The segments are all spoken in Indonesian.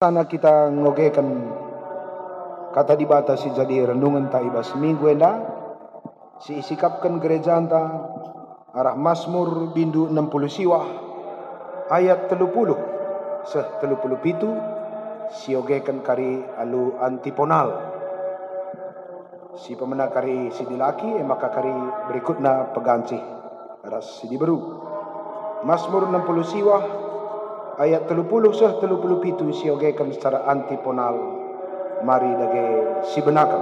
sana kita ngogekan kata dibatasi jadi renungan ta ibas minggu enda si isikapkan gereja anta arah Mazmur bindu 60 siwah ayat 30 seh 30 pitu siogekan kari alu antiponal. Si pemenang kari si dilaki eh, maka kari berikutnya peganci aras si diberu. Mazmur 60 siwah ayat 30 sah 30 pitu siogekan secara antiponal. Mari dage si benakan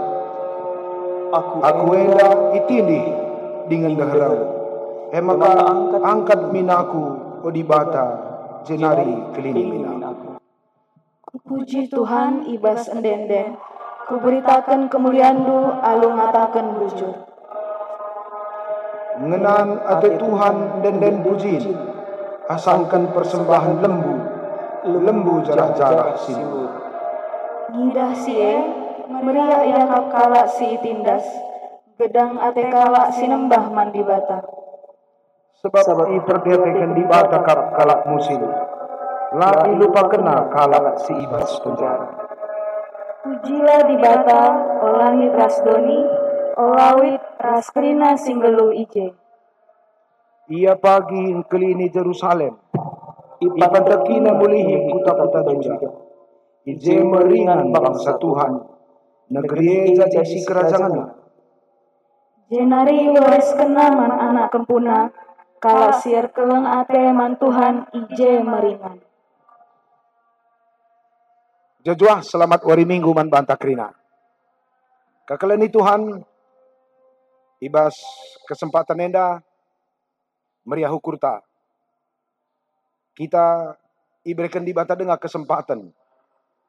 Aku, aku enda itindi dengan daharau emaka angkat minaku odibata jenari kelini minaku Puji Tuhan ibas endenden, kuberitakan kemuliaan du alu ngatakan bujur. ngenan ate Tuhan den den pujin asangkan persembahan lembu lembu jarah-jarah simur Ngidah sie, meriak yakap kala si itindas, gedang ate kala sinembah mandi bata. sebab i perdetekan di bata kap kalak musim lagi lupa kena kalak si ibas penjara Pujilah di bata, olangit rasdoni, olawit raskrina singgelu ije. Ia pagi kelini Jerusalem ipan tekina mulihi kuta-kuta juga ije meringan bangsa Tuhan negeri jadi si kerajaan Jenari waris kena man anak kempuna, kala siar keleng ate man Tuhan ije meringan. Jajuah selamat wari minggu man banta krina. Kakalani Tuhan ibas kesempatan enda meriah hukurta. Kita iberikan di bata dengan kesempatan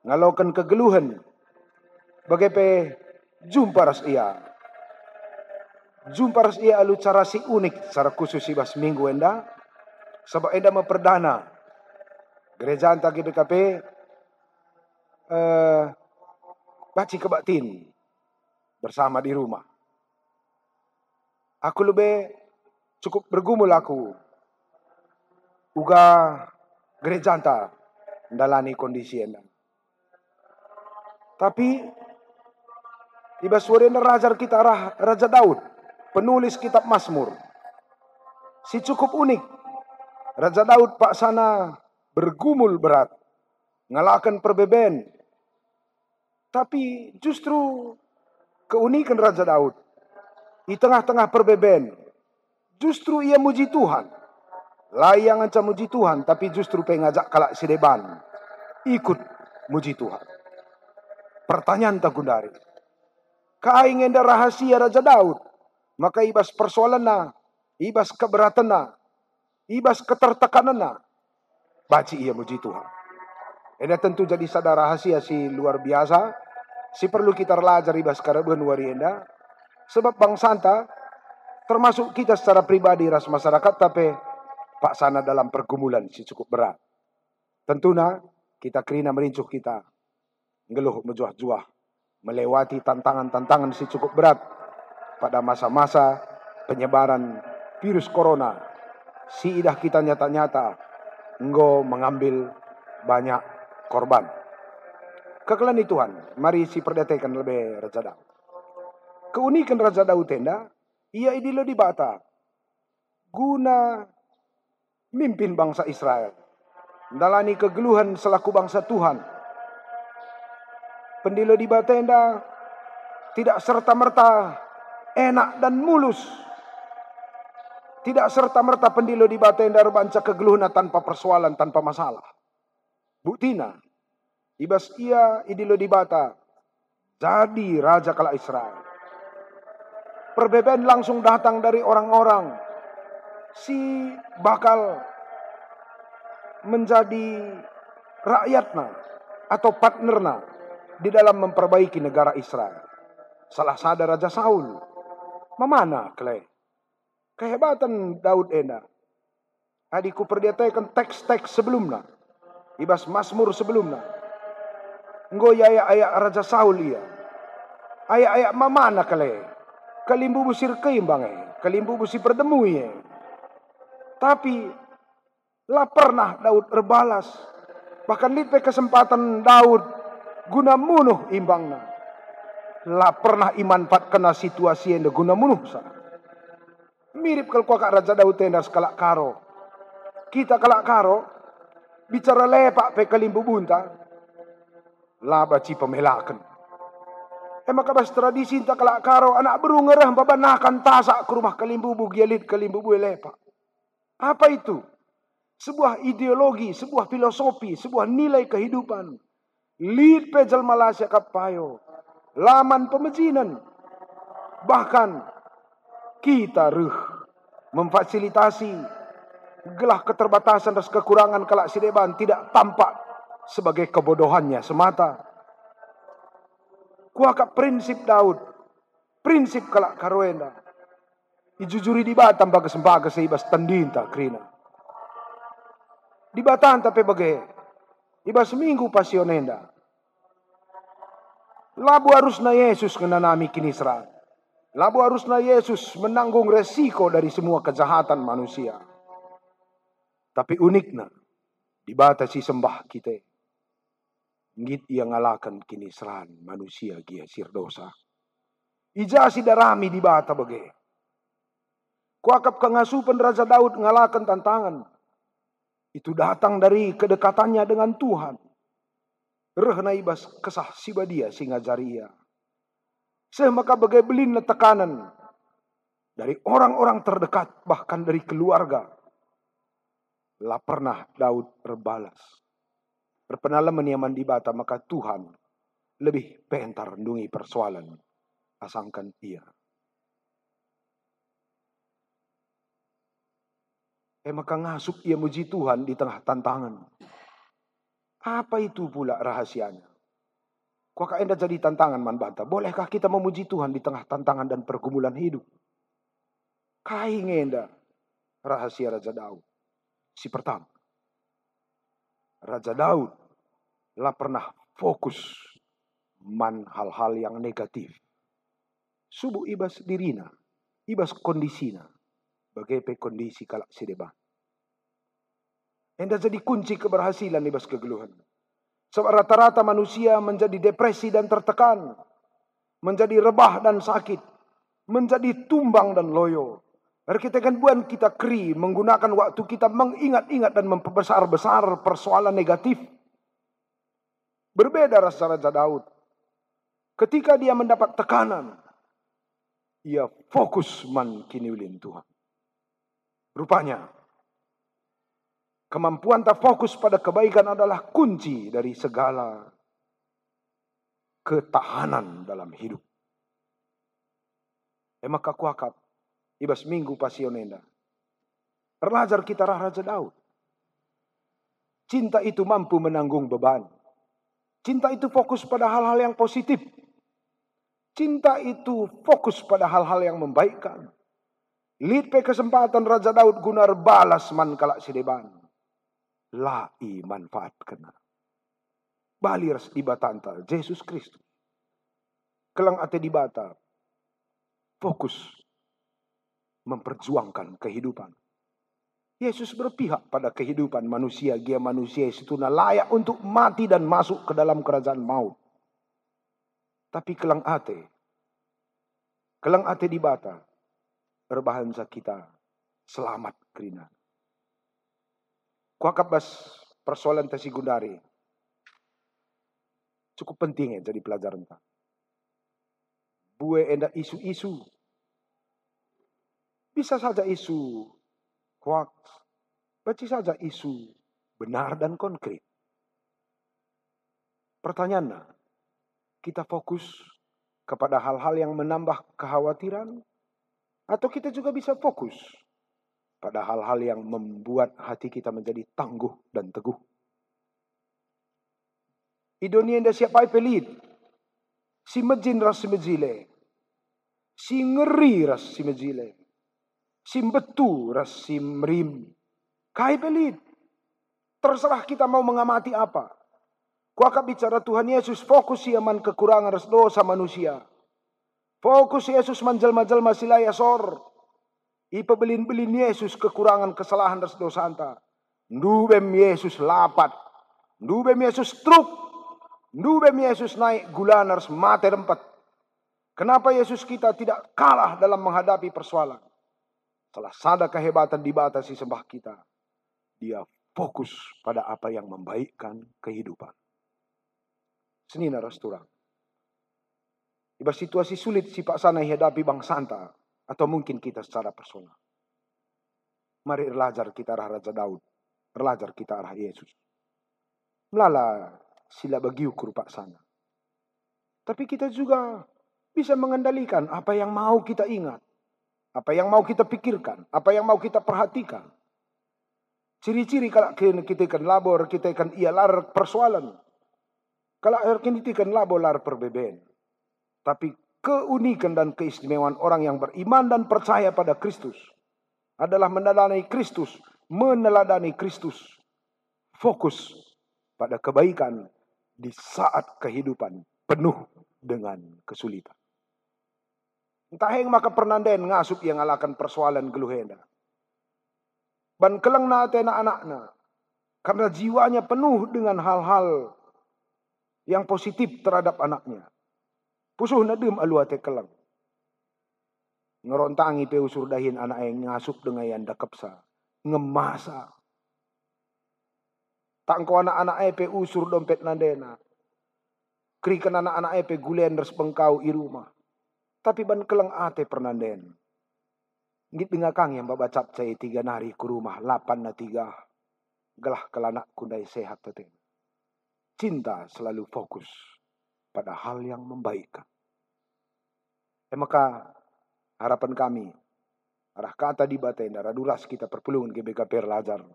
ngalokan kegeluhan bagaimana jumpa ras ia. Jumpa ras ia alu cara si unik secara khusus ibas minggu enda sebab enda memperdana gereja anta GBKP eh, baci kebatin bersama di rumah. Aku lebih cukup bergumul aku. Uga gereja anta dalani kondisi enda. Tapi Iba suarena raja kita Raja Daud, penulis kitab Mazmur. Si cukup unik. Raja Daud pak sana bergumul berat, ngalakan perbeben. Tapi justru keunikan Raja Daud di tengah-tengah perbeben, justru ia muji Tuhan. Layang aja muji Tuhan, tapi justru pengajak kalak sideban. Ikut muji Tuhan. Pertanyaan tak gundari. Kaingin dah rahasia Raja Daud. Maka ibas persoalan na, ibas keberatan na, ibas ketertekanan na. Baci ia muji Tuhan. Ini tentu jadi sadar rahasia si luar biasa. Si perlu kita belajar ibas karabuan wari enda. Sebab bang Santa, termasuk kita secara pribadi ras masyarakat, tapi Pak Sana dalam pergumulan si cukup berat. Tentunya kita kerina merincuh kita. Ngeluh mejuah-juah melewati tantangan-tantangan si cukup berat pada masa-masa penyebaran virus corona. Si idah kita nyata-nyata enggo mengambil banyak korban. Kekelani Tuhan, mari si perdetekan lebih Raja. Keunikan Raja Daud tenda, ia idilo di bata. Guna mimpin bangsa Israel. Dalani kegeluhan selaku bangsa Tuhan pendilo di Batenda tidak serta-merta enak dan mulus. Tidak serta-merta pendilo di Batenda rebanca kegeluhna tanpa persoalan, tanpa masalah. Buktina, ibas ia idilo di bata, jadi raja kala Israel. Perbedaan langsung datang dari orang-orang si bakal menjadi rakyatna atau partnerna di dalam memperbaiki negara Israel. Salah sadar Raja Saul. Memana, Kle? Kehebatan Daud ena. Adikku perdiatakan teks-teks sebelumnya. Ibas Mazmur sebelumnya. Ngo ya ayat Raja Saul ia. Ayat-ayat mamana kale. Kalimbu busir keimbang eh. Kalimbu busir perdemu eh. Tapi lah pernah Daud berbalas Bahkan lipe kesempatan Daud guna munuh imbangna. Lah pernah iman pat kena situasi yang guna munuh sana. Mirip kalau kak Raja Daud tenda sekalak karo. Kita kalak karo, bicara lepak pe kalimbu bunta, laba ci pemelakan. Emak kabas tradisi tak kalak karo anak berungerah babanakan tasak ke rumah kalimbu bu gialit kalimbu bu lepak. Apa itu? sebuah ideologi, sebuah filosofi, sebuah nilai kehidupan. Lead pejal Malaysia kapayo. Laman pemejinan. Bahkan kita ruh memfasilitasi gelah keterbatasan dan kekurangan kelak sideban tidak tampak sebagai kebodohannya semata. Kuaka prinsip Daud, prinsip kelak karuenda. Ijujuri di batam bagas bagas seibas tandinta krina. Di Bataan tapi bagai. Iba seminggu pasionenda. Labu harus na Yesus kena nami kinisra. Labu harus na Yesus menanggung resiko dari semua kejahatan manusia. Tapi uniknya, dibatasi sembah kita. Ngit yang ngalakan kinisran manusia gia sir dosa. Ijasi darami di bata bagai. Kuakap kangasupan Raja Daud ngalakan tantangan. Itu datang dari kedekatannya dengan Tuhan. Rehna ibas kesah siba dia singa jaria. Semaka bagai belin tekanan dari orang-orang terdekat bahkan dari keluarga. Lah pernah Daud berbalas. Berpenalam meniaman di bata maka Tuhan lebih pentar rendungi persoalan asangkan ia. Eh maka ngasuk ia muji Tuhan di tengah tantangan. Apa itu pula rahasianya? Kok enda jadi tantangan man banta? Bolehkah kita memuji Tuhan di tengah tantangan dan pergumulan hidup? Kain enda rahasia Raja Daud. Si pertama. Raja Daud lah pernah fokus man hal-hal yang negatif. Subuh ibas dirina, ibas kondisina Bagaimana kondisi kalak sideba. Enda jadi kunci keberhasilan di kegeluhan. Sebab rata-rata manusia menjadi depresi dan tertekan. Menjadi rebah dan sakit. Menjadi tumbang dan loyo. Kita kan buan kita keri menggunakan waktu kita mengingat-ingat dan memperbesar-besar persoalan negatif. Berbeda rasa Raja Daud. Ketika dia mendapat tekanan, ia fokus man kini Tuhan. Rupanya, kemampuan tak fokus pada kebaikan adalah kunci dari segala ketahanan dalam hidup. Emak kakuakap, ibas minggu pasionenda. Terlajar kita Raja Daud. Cinta itu mampu menanggung beban. Cinta itu fokus pada hal-hal yang positif. Cinta itu fokus pada hal-hal yang membaikkan. Lipe kesempatan Raja Daud gunar balas man kalak sideban. Lai manfaat kena. Balir di batanta, Yesus Kristus. Kelang ate di bata. Fokus memperjuangkan kehidupan. Yesus berpihak pada kehidupan manusia. Dia manusia itu layak untuk mati dan masuk ke dalam kerajaan maut. Tapi kelang ate. Kelang ate di bata berbahasa kita selamat kerina. Kuakap bas persoalan gundari. Cukup penting ya jadi pelajaran tak. Bue enda isu-isu. Bisa saja isu hoax. Baca saja isu benar dan konkret. Pertanyaannya, kita fokus kepada hal-hal yang menambah kekhawatiran atau kita juga bisa fokus pada hal-hal yang membuat hati kita menjadi tangguh dan teguh. Idonia nda siapa pelit. Si mejin ras si mejile. Si ngeri ras si mejile. Si betu ras si merim. Kai pelit. Terserah kita mau mengamati apa. Kuakap bicara Tuhan Yesus fokus siaman kekurangan ras dosa manusia. Fokus Yesus manjal-manjal masih layak sor. Ipa belin-belin Yesus kekurangan kesalahan dan dosa anta. Nubem Yesus lapat. Ndube mi Yesus truk. Ndube mi Yesus naik gulanars mate rempat. Kenapa Yesus kita tidak kalah dalam menghadapi persoalan? Setelah sada kehebatan dibatasi sembah kita. Dia fokus pada apa yang membaikkan kehidupan. Senina resturang. Iba situasi sulit si Pak Sana hadapi Bang Santa. Atau mungkin kita secara personal. Mari belajar kita arah Raja Daud. Belajar kita arah Yesus. Melala sila bagi ukur Pak Sana. Tapi kita juga bisa mengendalikan apa yang mau kita ingat. Apa yang mau kita pikirkan. Apa yang mau kita perhatikan. Ciri-ciri kalau kita ikan labor, kita ikan iya lar persoalan. Kalau kita ikan labor lar perbeben. Tapi keunikan dan keistimewaan orang yang beriman dan percaya pada Kristus adalah meneladani Kristus, meneladani Kristus. Fokus pada kebaikan di saat kehidupan penuh dengan kesulitan. Entah yang maka pernanden ngasup yang alakan persoalan geluhenda. Ban keleng na anak-anakna. Karena jiwanya penuh dengan hal-hal yang positif terhadap anaknya. Pusuh na dem aluate kelang. Ngerontangi pe usur dahin anak yang ngasup dengan yang dakap sa. Ngemasa. Tangko anak-anak pe usur dompet nandena. Krikan anak-anak pe gulen res bengkau i rumah. Tapi ban kelang ate pernanden. Ngit dengar kang yang babacap cai tiga nari ke rumah lapan na tiga. Gelah kelanak kundai sehat tete. Cinta selalu fokus pada hal yang membaikkan. Eh maka harapan kami, arah kata di batin, arah dulas kita perpulungan ke BKP Lajar.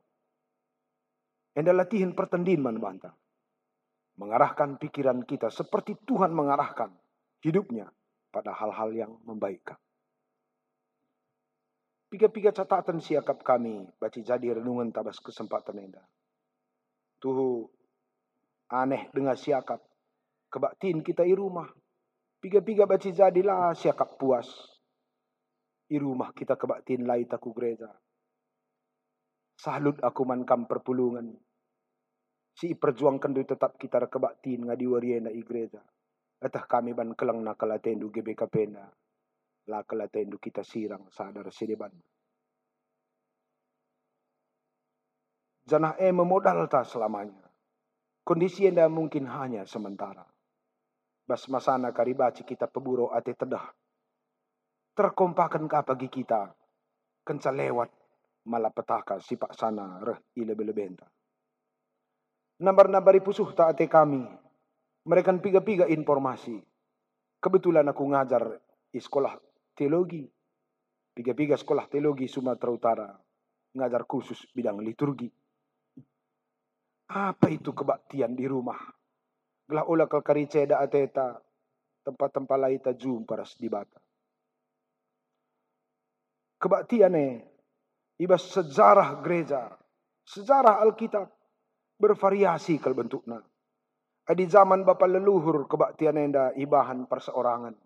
Enda latihan pertendin man banta. Mengarahkan pikiran kita seperti Tuhan mengarahkan hidupnya pada hal-hal yang membaikkan. Piga-piga catatan siakap kami, baca jadi renungan tabas kesempatan enda. Tuh aneh dengan siakap kebaktin kita di rumah. Piga-piga baca jadilah siakap puas. Di rumah kita kebaktin lai taku gereja. Salut aku mankam perpulungan. Si perjuangkan duit tetap kita kebaktin ngadi wariena i gereja. Atah kami ban kelang na kalatendu GBK pena. La kalatendu kita sirang sadar sideban. Janah e memodal tak selamanya. Kondisi anda mungkin hanya sementara. Bas masana karibaci kita peburo ate tedah. Terkompakan ka kita. Kenca lewat malapetaka sipak sana reh ilebe-lebenta. Nabar-nabari pusuh ta ate kami. Mereka piga-piga informasi. Kebetulan aku ngajar di sekolah teologi. Piga-piga sekolah teologi Sumatera Utara. Ngajar khusus bidang liturgi. Apa itu kebaktian di rumah? Glah ula kal kariceda ateta tempat-tempat lain jum paras di bata. Kebaktian eh, ibas sejarah gereja, sejarah Alkitab bervariasi kal bentukna. Adi zaman bapa leluhur kebaktian enda ibahan perseorangan.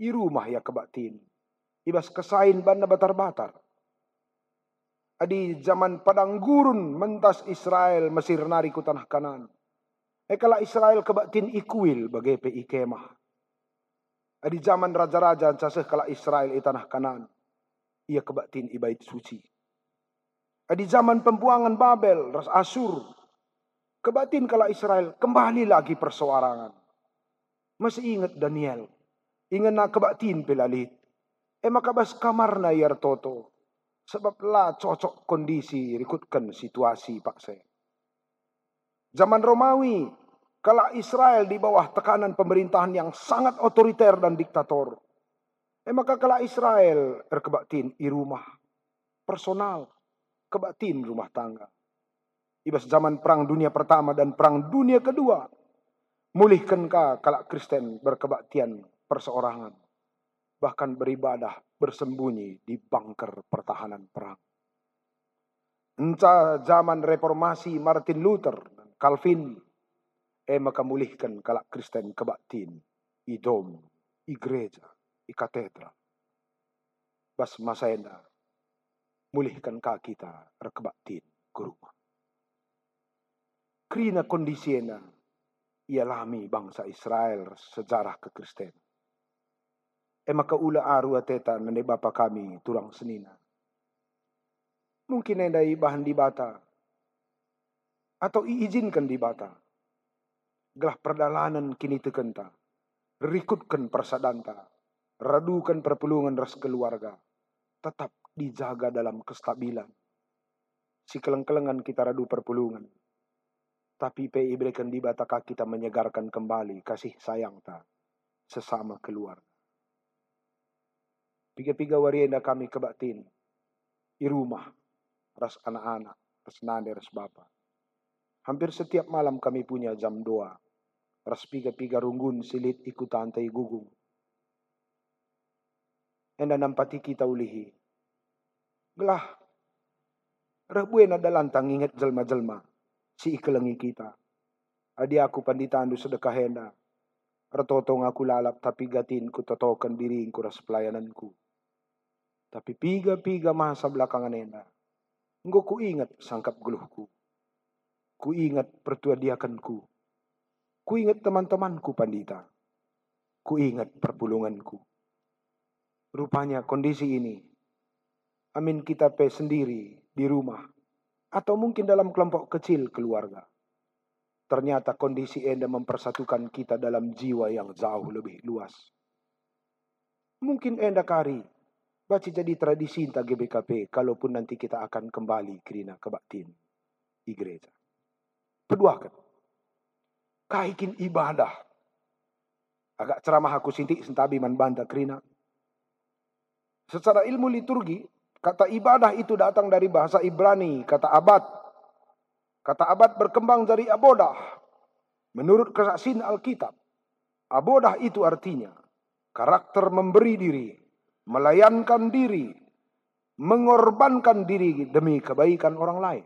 I rumah ya kebaktin. Ibas kesain banda batar-batar. Adi zaman padang gurun mentas Israel Mesir nari ku tanah kanan. E kala Israel kebatin ikuil bagai pe ikemah. Di zaman raja-raja caseh kala Israel i tanah kanan. Ia kebatin ibait suci. Di zaman pembuangan Babel, ras Asur. Kebatin kala Israel kembali lagi persoarangan. Masih ingat Daniel. Ingat na kebatin pelalit. E makabas kamar na yar toto. Sebab lah cocok kondisi rikutkan situasi pak saya. Zaman Romawi, kala Israel di bawah tekanan pemerintahan yang sangat otoriter dan diktator. Eh maka kala Israel berkebaktin di rumah personal, kebaktin rumah tangga. Ibas zaman perang dunia pertama dan perang dunia kedua. Mulihkan ka kala Kristen berkebaktian perseorangan. Bahkan beribadah bersembunyi di bunker pertahanan perang. Entah zaman reformasi Martin Luther Calvin e makamulihkan kalak Kristen kebaktin idom igreja i katedral bas masayna mulihkan ka kita rekebaktin ke rumah Krina kondisiena ia lami bangsa Israel sejarah kekristen. Ema ula aru ateta nene bapa kami turang senina. Mungkin endai bahan di bata. Atau iizinkan di bata. Gelah perdalanan kini tekenta. Rikutkan persadanta. Radukan perpulungan ras keluarga. Tetap dijaga dalam kestabilan. Si keleng-kelengan kita radu perpulungan tapi pe ibrekan di bataka kita menyegarkan kembali kasih sayang ta sesama keluar. Piga-piga warienda kami kebatin. Di rumah. Ras anak-anak. Ras nane, ras bapa. Hampir setiap malam kami punya jam doa. Ras piga-piga runggun silit ikut tantai gugung. Enda nampati kita ulihi. Gelah. Rebuena dalantang ingat jelma-jelma si ikelengi kita. Adi aku panditandu sedekah henda. Retotong aku lalap tapi gatin ku totokan diri ku ras pelayananku. Tapi piga-piga masa belakangan henda. Engko ku ingat sangkap geluhku. Ku ingat pertuadiakanku. Ku ingat teman-temanku pandita. Ku ingat perpulunganku. Rupanya kondisi ini. Amin kita pe sendiri di rumah atau mungkin dalam kelompok kecil keluarga. Ternyata kondisi Enda mempersatukan kita dalam jiwa yang jauh lebih luas. Mungkin Enda kari, baca jadi tradisi entah GBKP, kalaupun nanti kita akan kembali kerina kebaktin di gereja. Peduakan. Kaikin ibadah. Agak ceramah aku sintik sentabi man banta kerina. Secara ilmu liturgi, Kata ibadah itu datang dari bahasa Ibrani, kata abad. Kata abad berkembang dari abodah. Menurut kesaksian Alkitab, abodah itu artinya karakter memberi diri, melayankan diri, mengorbankan diri demi kebaikan orang lain.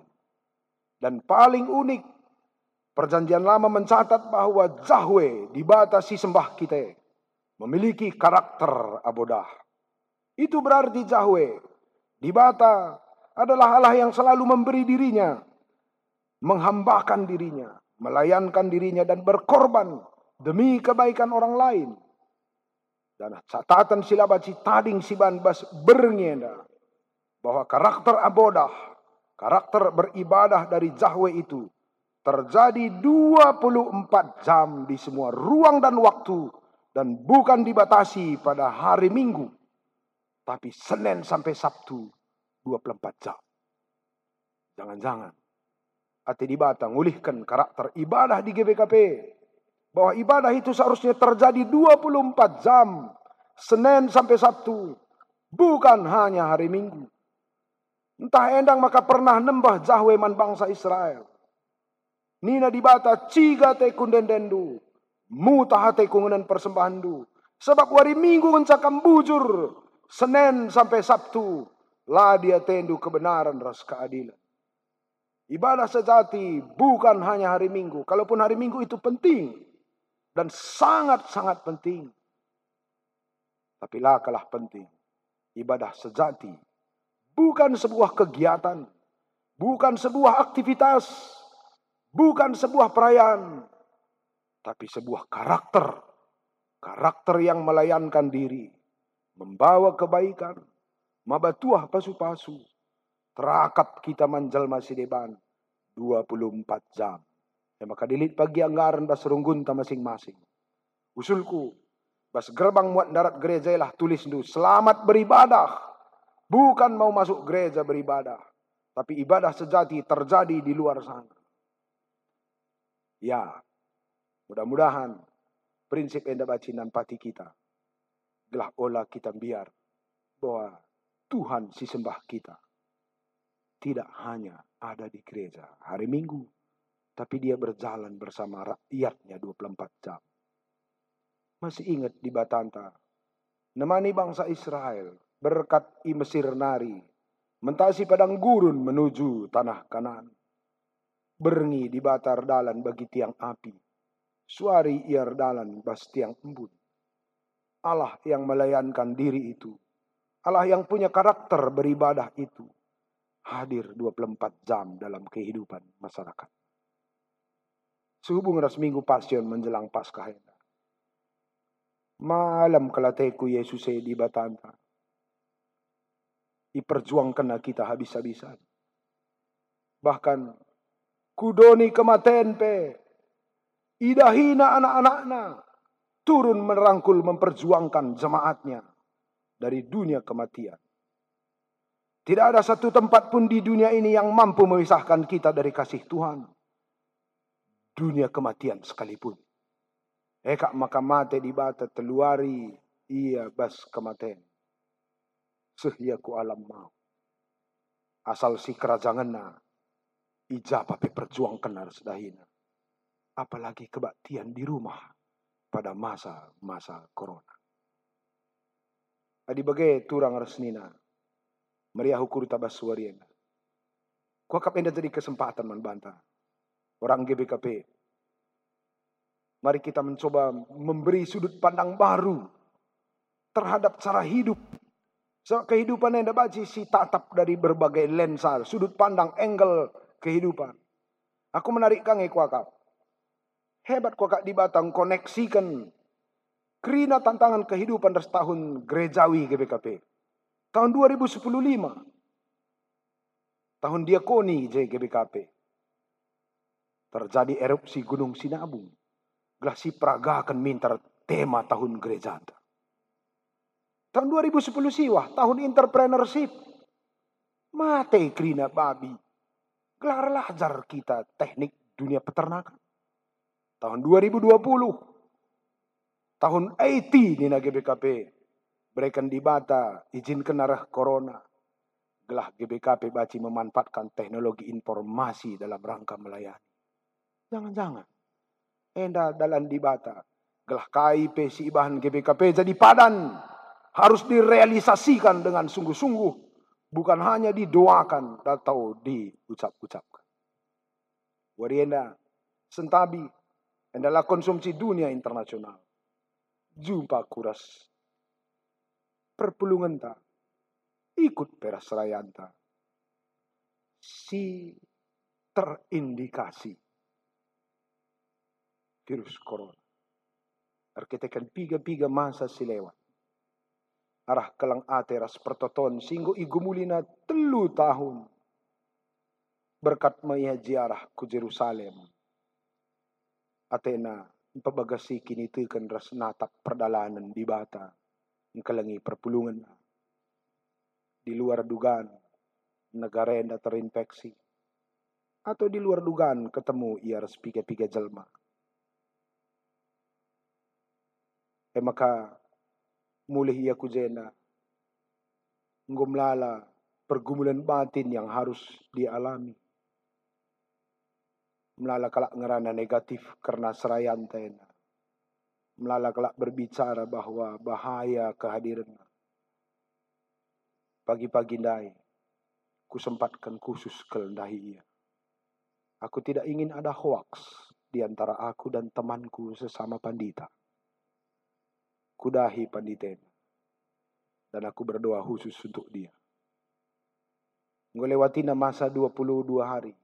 Dan paling unik, perjanjian lama mencatat bahwa Zahwe dibatasi sembah kita memiliki karakter abodah. Itu berarti Zahwe di bata adalah Allah yang selalu memberi dirinya, menghambakan dirinya, melayankan dirinya dan berkorban demi kebaikan orang lain. Dan catatan silabaci tading siban bas berngenda bahwa karakter abodah, karakter beribadah dari Zahwe itu terjadi 24 jam di semua ruang dan waktu dan bukan dibatasi pada hari Minggu tapi Senin sampai Sabtu 24 jam. Jangan-jangan hati di Batang ulihkan karakter ibadah di GBKP. Bahwa ibadah itu seharusnya terjadi 24 jam. Senin sampai Sabtu. Bukan hanya hari Minggu. Entah endang maka pernah nembah jahweman bangsa Israel. Nina di bata ciga te kundendendu. Muta hate kungunan persembahandu. Sebab hari Minggu mencakam bujur Senin sampai Sabtu, lah dia tendu kebenaran ras keadilan. Ibadah sejati bukan hanya hari Minggu. Kalaupun hari Minggu itu penting. Dan sangat-sangat penting. Tapi lah kalah penting. Ibadah sejati. Bukan sebuah kegiatan. Bukan sebuah aktivitas. Bukan sebuah perayaan. Tapi sebuah karakter. Karakter yang melayankan diri membawa kebaikan, mabatuah pasu-pasu, terakap kita manjal masih depan 24 jam. Ya maka dilit pagi anggaran bas runggunta masing-masing. Usulku, bas gerbang muat darat gereja lah tulis du, selamat beribadah. Bukan mau masuk gereja beribadah. Tapi ibadah sejati terjadi di luar sana. Ya, mudah-mudahan prinsip enda bacinan pati kita gelah olah kita biar bahwa Tuhan si sembah kita tidak hanya ada di gereja hari Minggu, tapi dia berjalan bersama rakyatnya 24 jam. Masih ingat di Batanta, nemani bangsa Israel berkat i Mesir nari, mentasi padang gurun menuju tanah kanan. Berngi di batar dalan bagi tiang api, suari iar dalan bas tiang embun. Allah yang melayankan diri itu. Allah yang punya karakter beribadah itu. Hadir 24 jam dalam kehidupan masyarakat. Sehubung ras minggu pasion menjelang Paskah hendak. Malam kelateku Yesus di batanta. Iperjuangkan kita habis-habisan. Bahkan kudoni kematian pe. Idahina anak-anaknya. Turun merangkul memperjuangkan jemaatnya. Dari dunia kematian. Tidak ada satu tempat pun di dunia ini yang mampu memisahkan kita dari kasih Tuhan. Dunia kematian sekalipun. Eka maka mate di bata teluari ia bas kematen. Sehia ku alam mau. Asal si kerajaan na ija pape perjuang kenar sedahina. Apalagi kebaktian di rumah pada masa-masa corona. Adi bagai turang resnina. Maria hukur tabas suariana. Kau kapenda tadi kesempatan man banta. Orang GBKP Mari kita mencoba memberi sudut pandang baru terhadap cara hidup. So, kehidupan yang dapat si tatap dari berbagai lensa, sudut pandang, angle kehidupan. Aku menarik kang kuakap. Hebat kuakap di Batang koneksikan kerina tantangan kehidupan dari tahun gerejawi GBKP. Tahun 2015. Tahun diakoni JGBKP. Terjadi erupsi Gunung Sinabung Glasi Praga akan minta tema tahun gereja. Tahun 2010 siwah, tahun entrepreneurship. Mate krina babi. Gelar lajar kita teknik dunia peternakan. Tahun 2020. Tahun IT di GBKP. Berikan di bata, izin kenarah corona. Gelah GBKP baci memanfaatkan teknologi informasi dalam rangka melayani. Jangan-jangan enda dalam dibata. Gelah KIP si ibahan GBKP jadi padan. Harus direalisasikan dengan sungguh-sungguh. Bukan hanya didoakan atau diucap-ucapkan. Warienda, sentabi, adalah konsumsi dunia internasional. Jumpa kuras. Perpulungan ta. Ikut peras rayanta. Si terindikasi virus corona. Arkitekan piga-piga masa silewat. Arah kelang ateras pertoton singgo igumulina telu tahun. Berkat maya jiarah ku Jerusalem. Atena pabagasi kini tekan ras natak perdalanan di bata. Ngkelangi perpulungan. Di luar dugaan, yang terinfeksi. Atau di luar dugaan ketemu ia ras piga-piga jelma E maka mulih ia kujena. Ngumlala pergumulan batin yang harus dialami. Melala kalak ngerana negatif karena serayan tena. Melala kalak berbicara bahwa bahaya kehadiran. Pagi-pagi ndai, kusempatkan khusus kelendahi ia. Aku tidak ingin ada hoaks di antara aku dan temanku sesama pandita kudahi panditen. Dan aku berdoa khusus untuk dia. Ngelewati masa 22 hari.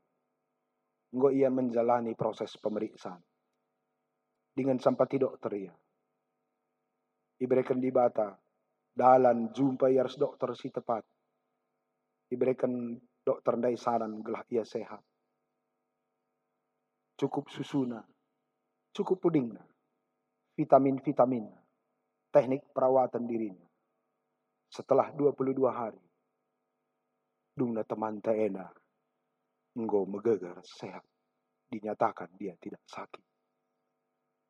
Ngo ia menjalani proses pemeriksaan. Dengan sampati dokter ia. Diberikan di bata. Dalam jumpa harus dokter si tepat. Diberikan dokter dari saran gelah ia sehat. Cukup susuna. Cukup pudingna. Vitamin-vitamin teknik perawatan dirinya. Setelah 22 hari, dungna teman teena, enggo megegar sehat. Dinyatakan dia tidak sakit.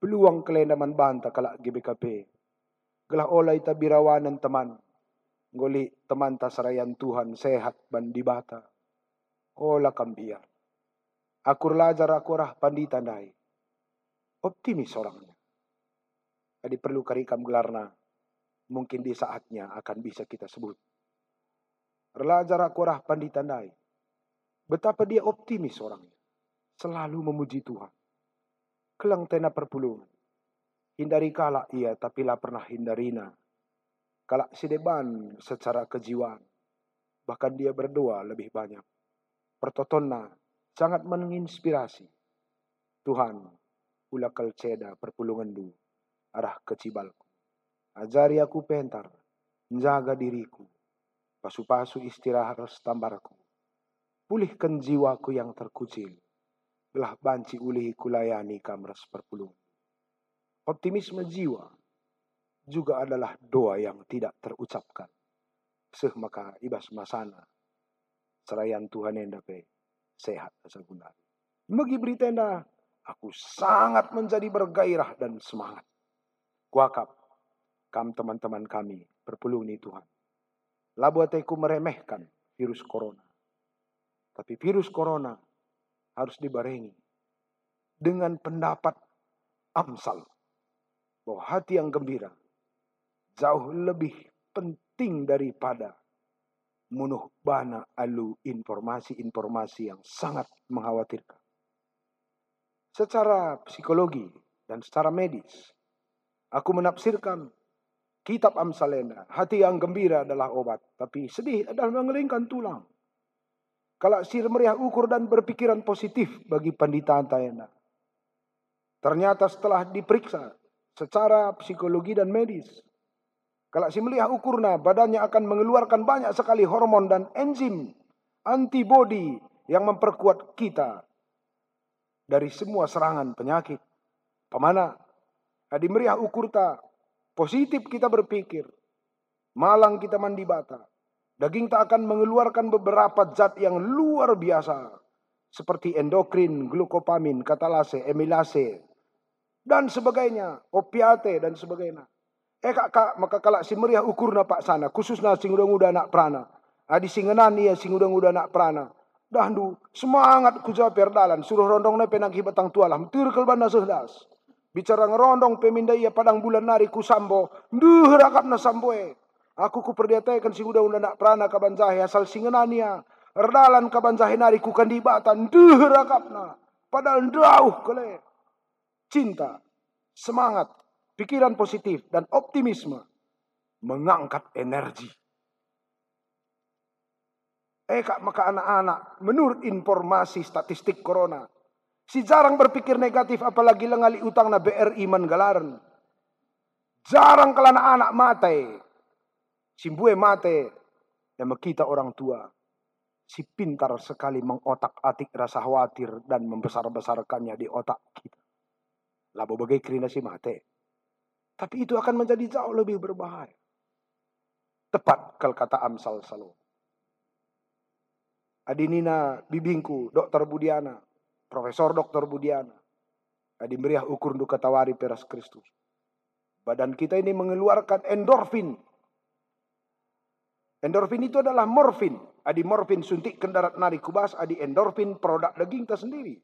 Peluang kelendaman banta kalak GBKP. Gelah olay tabirawanan teman. Ngoli teman tasarayan Tuhan sehat bandibata. Ola kambiar. Akur lajar akurah panditandai. Optimis orangnya. Jadi perlu karikam gelarna. Mungkin di saatnya akan bisa kita sebut. Relajar akurah panditandai. Betapa dia optimis orangnya. Selalu memuji Tuhan. Kelang tena perpulungan. Hindari kala ia tapi lah pernah hindarina. Kalak sideban secara kejiwaan. Bahkan dia berdoa lebih banyak. Pertotonna sangat menginspirasi. Tuhan, ula ceda perpulungan du, arah ke cibalku. Ajari aku pentar, menjaga diriku, pasu-pasu istirahat tambarku. Pulihkan jiwaku yang terkucil, belah banci ulih kulayani kamras perpulungan. Optimisme jiwa juga adalah doa yang tidak terucapkan. Seh maka ibas masana, serayan Tuhan yang dapat sehat asagundari. Megi berita aku sangat menjadi bergairah dan semangat. Kuakap, kam teman-teman kami berpulung nih Tuhan. Labuateku meremehkan virus corona. Tapi virus corona harus dibarengi dengan pendapat Amsal. Bahwa hati yang gembira jauh lebih penting daripada munuh bana alu informasi-informasi yang sangat mengkhawatirkan secara psikologi dan secara medis. Aku menafsirkan kitab Amsalena. Hati yang gembira adalah obat. Tapi sedih adalah mengelingkan tulang. Kalau sir meriah ukur dan berpikiran positif bagi pandita Antayana. Ternyata setelah diperiksa secara psikologi dan medis. Kalau si melihat ukurna, badannya akan mengeluarkan banyak sekali hormon dan enzim antibody yang memperkuat kita dari semua serangan penyakit. Pemana? Adi meriah ukurta. Positif kita berpikir. Malang kita mandi bata. Daging tak akan mengeluarkan beberapa zat yang luar biasa. Seperti endokrin, glukopamin, katalase, emilase. Dan sebagainya. Opiate dan sebagainya. Eh kak, kak maka kalau si meriah ukurna pak sana. Khususnya sing udah anak prana. Adi singenan iya sing udah anak prana Dahdu semangat ku jawab perdalan suruh rondong na penang hibatang tualah kel bana sehdas. Bicara ngerondong peminda ia padang bulan nari ku sambo. Duh rakap na samboe. Aku ku perdiataikan si udah unda nak prana kabanjahe asal singenania. Erdalan kabanjahe nari ku kandibatan. Duh rakap na. Padahal dauh kele. Cinta, semangat, pikiran positif dan optimisme mengangkat energi. Eh kak maka anak-anak menurut informasi statistik corona. Si jarang berpikir negatif apalagi lengali utang na BRI menggalaran. Jarang kalau anak-anak mate. Simbue mate. Dan kita orang tua. Si pintar sekali mengotak-atik rasa khawatir dan membesar-besarkannya di otak kita. Labo bagai kerina si mate. Tapi itu akan menjadi jauh lebih berbahaya. Tepat kalau kata Amsal Salomo. Adinina bibingku, Dokter Budiana, Profesor Dokter Budiana. Adi meriah ukur untuk ketawari peras Kristus. Badan kita ini mengeluarkan endorfin. Endorfin itu adalah morfin. Adi morfin suntik kendarat nari kubas, adi endorfin produk daging kita sendiri.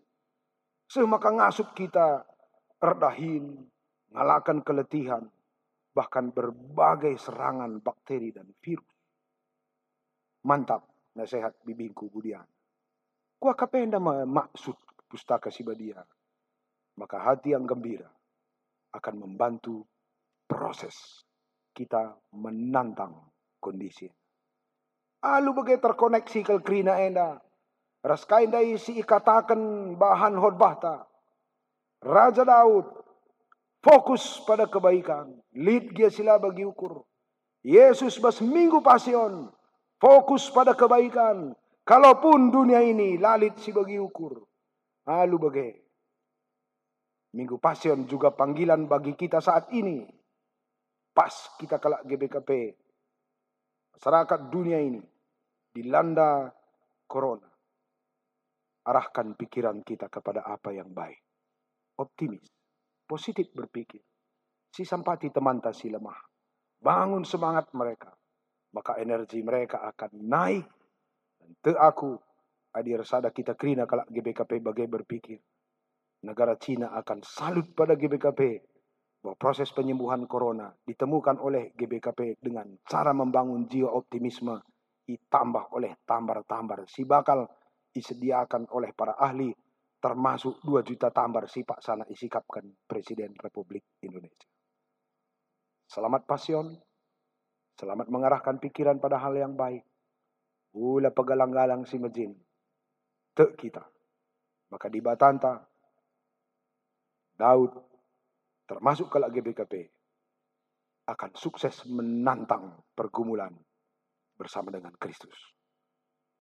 Semaka ngasup kita redahin, ngalahkan keletihan, bahkan berbagai serangan bakteri dan virus. Mantap nasihat bibingku budian. Kuah kapenda maksud pustaka si badia. Maka hati yang gembira akan membantu proses kita menantang kondisi. Alu bagai terkoneksi ke krina enda. Raskain dai si ikatakan bahan hodbahta. Raja Daud fokus pada kebaikan. Lead dia sila bagi ukur. Yesus bas minggu pasion Fokus pada kebaikan. Kalaupun dunia ini lalit si bagi ukur. Lalu bagai. Minggu Pasion juga panggilan bagi kita saat ini. Pas kita kelak GBKP. Masyarakat dunia ini dilanda corona. Arahkan pikiran kita kepada apa yang baik. Optimis. Positif berpikir. Si sampati teman tak si lemah. Bangun semangat mereka maka energi mereka akan naik. Dan te aku, adir sada kita krina kalau GBKP bagai berpikir. Negara Cina akan salut pada GBKP bahwa proses penyembuhan corona ditemukan oleh GBKP dengan cara membangun jiwa optimisme ditambah oleh tambar-tambar si bakal disediakan oleh para ahli termasuk 2 juta tambar si Pak Sana isikapkan Presiden Republik Indonesia. Selamat pasion, Selamat mengarahkan pikiran pada hal yang baik. Ula pagalang-galang si majin. Te kita. Maka di batanta. Daud, termasuk kalau GBKP, akan sukses menantang pergumulan bersama dengan Kristus.